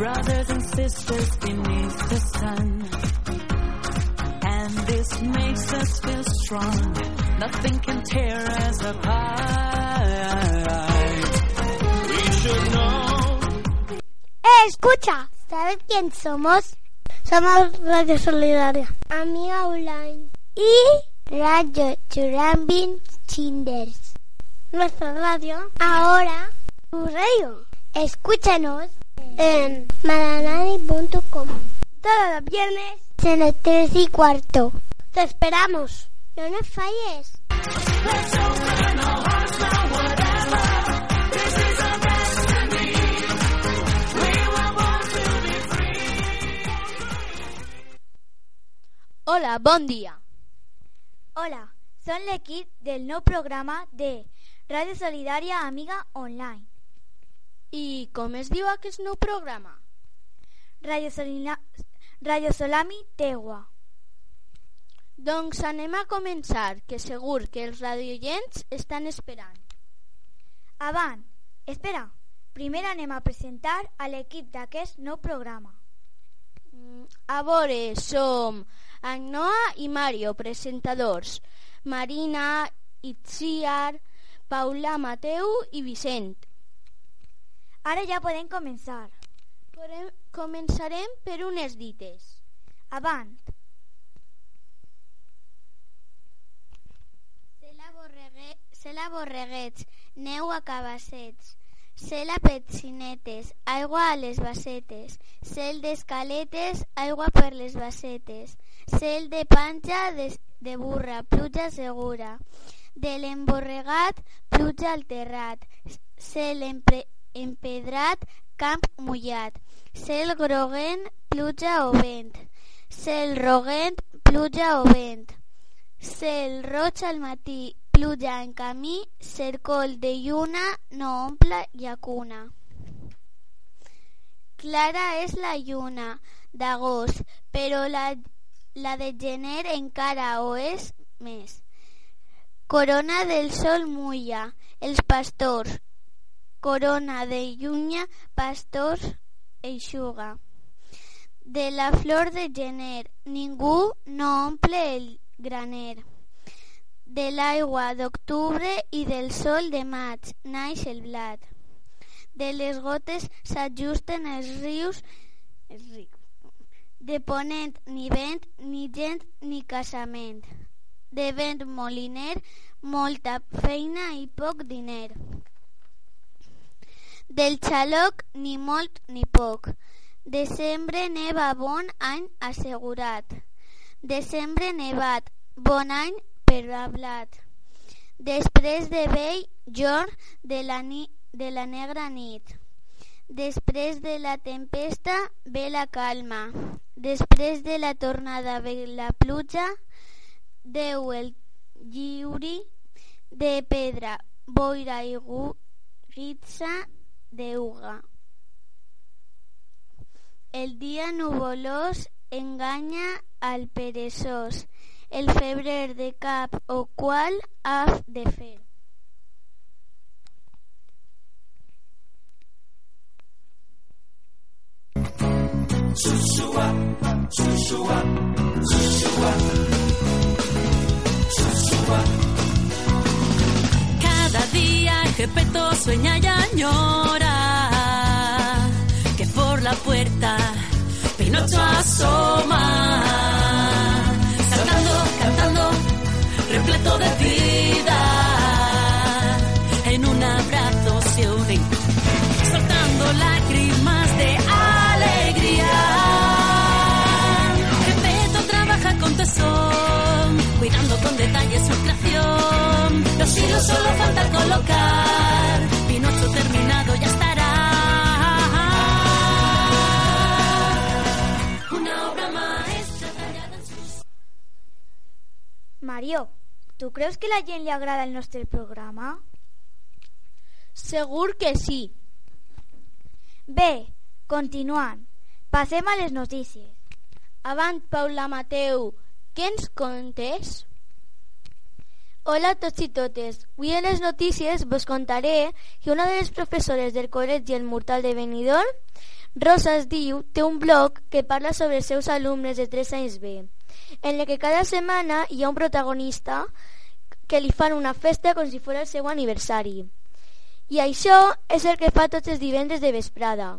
brothers and sisters beneath the sun. And this makes us feel strong. Nothing can tear us apart. We should know. ¡Eh, escucha! ¿Sabes quién somos? Somos Radio Solidaria, Amiga Online y Radio Churambin Chinders. Nuestra radio, ahora, tu radio. Escúchanos en maranani.com. Todos los viernes, en las 3 y cuarto. Te esperamos. No nos falles. Hola, bon dia. Hola, són l'equip del nou programa de Ràdio Solidària Amiga Online. I com es diu aquest nou programa? Radio, Solina... Radio Solami Tegua. Doncs anem a començar, que segur que els radioients estan esperant. Avant, espera, primer anem a presentar a l'equip d'aquest nou programa. Mm, A veure, som Agnoa i Mario, presentadors. Marina, Itziar, Paula, Mateu i Vicent. Ara ja podem començar. Podem- Començarem per unes dites. Avant, Cela, borregue... Cela borreguets, neu a cabassets, cel a petxinetes, aigua a les bassetes, cel d'escaletes, aigua per les bassetes, cel de panxa de, de burra, pluja segura, de l'emborregat, pluja al terrat, cel empre, empedrat, camp mullat, cel groguent, pluja o vent, cel roguent, pluja o vent, Cel roig al matí, pluja en camí, cercol de lluna no omple llacuna. Clara és la lluna d'agost, però la, la de gener encara ho és més. Corona del sol mulla, els pastors. Corona de llunya, pastors eixuga. De la flor de gener, ningú no omple el graner. De l'aigua d'octubre i del sol de maig naix el blat. De les gotes s'ajusten els rius, els rius. De ponent ni vent, ni gent, ni casament. De vent moliner, molta feina i poc diner. Del xaloc, ni molt ni poc. Desembre neva bon any assegurat. Desembre nevat, bon any per a blat. Després de vell jorn de la, ni, de la negra nit. Després de la tempesta ve la calma. Després de la tornada ve la pluja. Déu el lliuri de pedra, boira i guritza d'euga. El dia nuvolós enganya al perezós. El febrer de cap o qual ha de fer. Cada día Gepeto sueña y añora la puerta, Pinocho asoma, saltando, cantando, repleto de vida, en un abrazo se unen, soltando lágrimas de alegría. Gepetto trabaja con tesón, cuidando con detalle su creación, los hilos solo falta colocar, Pinocho terminado ya está. Mario, tu creus que la gent li agrada el nostre programa? Segur que sí. Bé, continuant. Passem a les notícies. Avant, Paula Mateu, què ens contes? Hola a tots i totes. Avui en les notícies vos contaré que una de les professores del Col·legi El Mortal de Benidorm, Rosa es diu, té un blog que parla sobre els seus alumnes de 3 anys B, en el que cada setmana hi ha un protagonista que li fan una festa com si fos el seu aniversari. I això és el que fa tots els divendres de vesprada.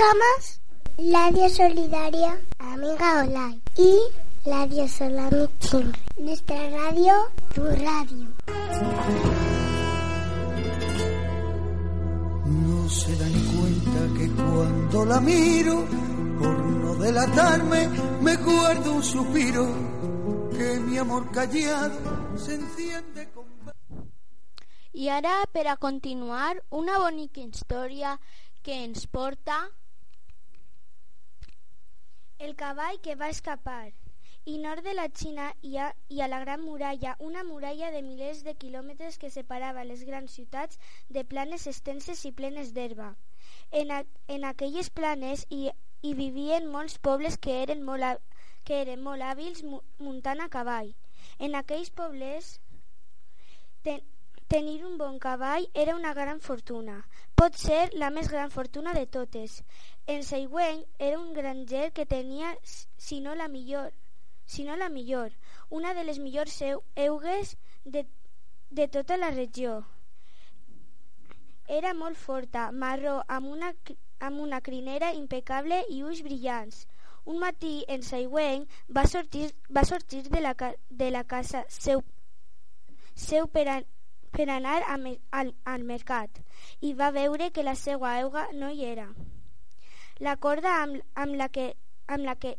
Somos Radio Solidaria Amiga Online y Radio Solami Chingre. Nuestra radio, tu radio. No se dan cuenta que cuando la miro, por no delatarme, me guardo un suspiro, que mi amor callado se enciende con... I ara, per a continuar, una bonica història que ens porta El cavall que va escapar. I nord de la Xina hi ha, hi ha la Gran Muralla, una muralla de milers de quilòmetres que separava les grans ciutats de planes extenses i plenes d'herba. En, a, en aquelles planes hi, hi vivien molts pobles que eren molt, que eren molt hàbils mu- muntant a cavall. En aquells pobles ten, tenir un bon cavall era una gran fortuna. Pot ser la més gran fortuna de totes. En Seigüeny era un granger que tenia, si no la millor, si no la millor, una de les millors eu- eugues de, de tota la regió. Era molt forta, marró, amb una, amb una crinera impecable i ulls brillants. Un matí, en Seigüeny, va sortir, va sortir de, la, de la casa seu, seu per, a, per anar al, al mercat i va veure que la seva euga no hi era. La corda amb, amb la que amb la que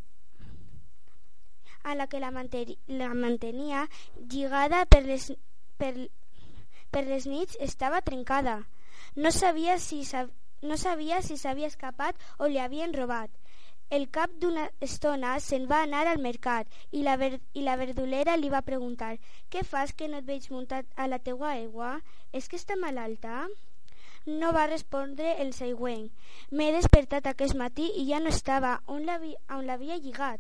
a la que la, manteri, la mantenia lligada per les, per, per les nits estava trencada. No sabia si sab, no sabia si s'havia escapat o li havien robat. El cap d'una estona se'n va anar al mercat i la, ver, i la verdulera li va preguntar «Què fas que no et veig muntat a la teua aigua? És que està malalta?» No va respondre el següent. M'he despertat aquest matí i ja no estava on l'havi- on l'havia lligat.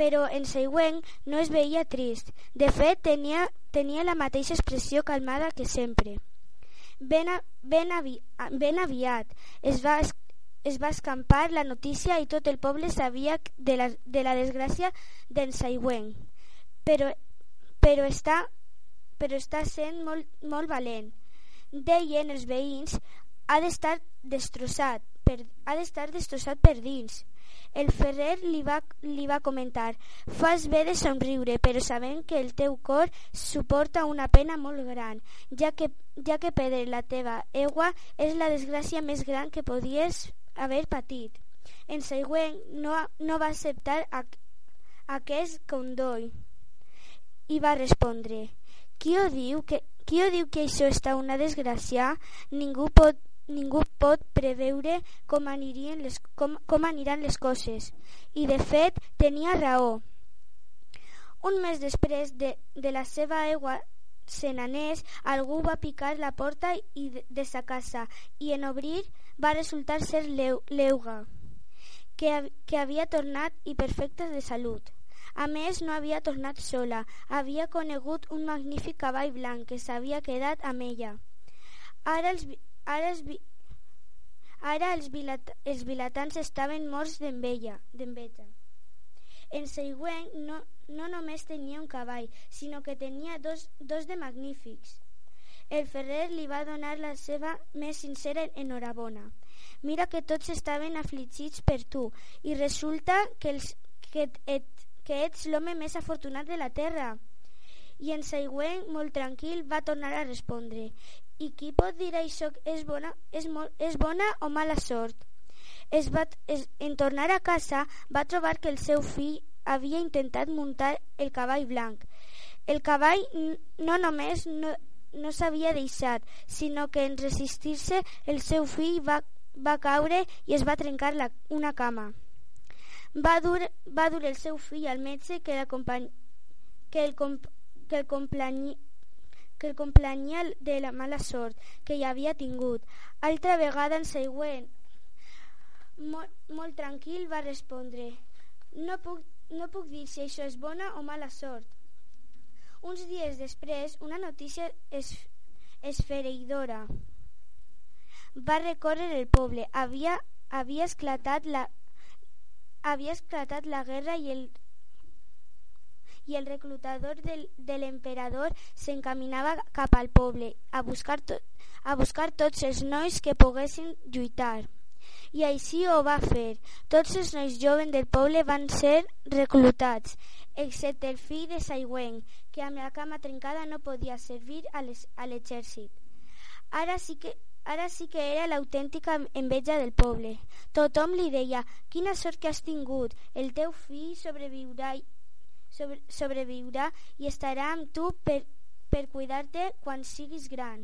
Però en següent no es veia trist. De fet, tenia, tenia la mateixa expressió calmada que sempre. Ben, a, ben, avi, ben aviat es va, es, va escampar la notícia i tot el poble sabia de la, de la desgràcia d'en Saigüen. Però, però, està, però està sent molt, molt valent. Deien els veïns ha d'estar destrossat per, ha d'estar destrossat per dins. El ferrer li va, li va comentar Fas bé de somriure, però sabent que el teu cor suporta una pena molt gran, ja que, ja que perdre la teva egua és la desgràcia més gran que podies haver patit. En següent no, no va acceptar ac aquest condol i va respondre qui ho diu que, qui ho diu que això està una desgràcia? Ningú pot ningú pot preveure com, anirien les, com, com aniran les coses i de fet tenia raó un mes després de, de la seva se n'anés, algú va picar la porta i de, sa casa i en obrir va resultar ser l'euga que, que havia tornat i perfecta de salut a més, no havia tornat sola, havia conegut un magnífic cavall blanc que s'havia quedat amb ella. Ara els, ara els, Ara els, vilat els vilatans estaven morts d'enveja. En Seigüen no, no només tenia un cavall, sinó que tenia dos, dos de magnífics. El ferrer li va donar la seva més sincera enhorabona. Mira que tots estaven afligits per tu i resulta que, els, que, et, que ets l'home més afortunat de la terra. I en Seigüen, molt tranquil, va tornar a respondre i qui pot dir això és bona, és, molt, és bona o mala sort? Es va, es, en tornar a casa va trobar que el seu fill havia intentat muntar el cavall blanc. El cavall no només no, no s'havia deixat, sinó que en resistir-se el seu fill va, va caure i es va trencar la, una cama. Va dur, va dur el seu fill al metge que, que el, que el complanyi, que el complanyia de la mala sort que hi havia tingut. Altra vegada en següent, molt, molt tranquil, va respondre no puc, no puc dir si això és bona o mala sort. Uns dies després, una notícia es, esfereïdora va recórrer el poble. Havia, havia esclatat la havia esclatat la guerra i el i el reclutador del, de l'emperador s'encaminava cap al poble a buscar, to, a buscar tots els nois que poguessin lluitar. I així ho va fer. Tots els nois joves del poble van ser reclutats, excepte el fill de Saiwen, que amb la cama trencada no podia servir a l'exèrcit. Ara sí que Ara sí que era l'autèntica enveja del poble. Tothom li deia, quina sort que has tingut, el teu fill sobreviurà sobre, sobreviurà i estarà amb tu per, per cuidar-te quan siguis gran.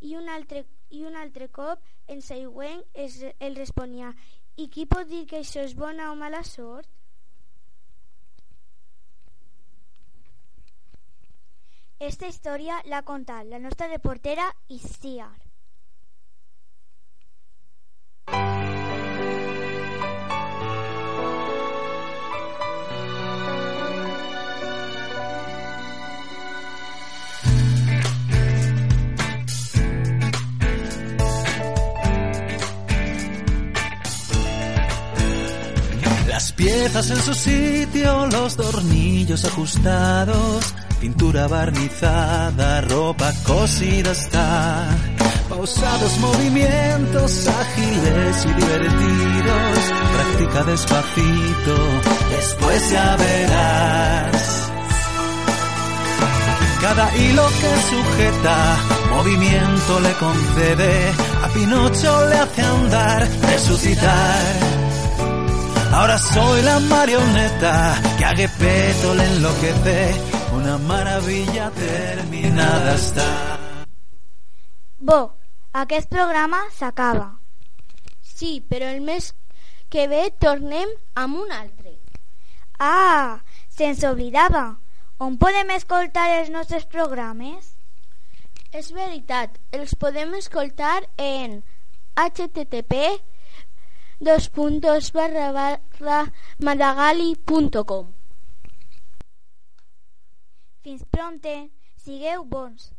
I un altre, i un altre cop en Saiwen es, el responia i qui pot dir que això és bona o mala sort? Esta història l'ha contat la nostra reportera Isiar. Piezas en su sitio, los tornillos ajustados, pintura barnizada, ropa cosida está. Pausados movimientos ágiles y divertidos, practica despacito, después ya verás. Cada hilo que sujeta, movimiento le concede, a Pinocho le hace andar, resucitar Ahora soy la marioneta que a Gepetto le enloquece. Una maravilla terminada està. Bo, aquest programa s'acaba. Sí, però el mes que ve tornem amb un altre. Ah, se'ns oblidava. On podem escoltar els nostres programes? És veritat, els podem escoltar en http dos puntos barra barra madagali.com Fins pronte, sigueu bons.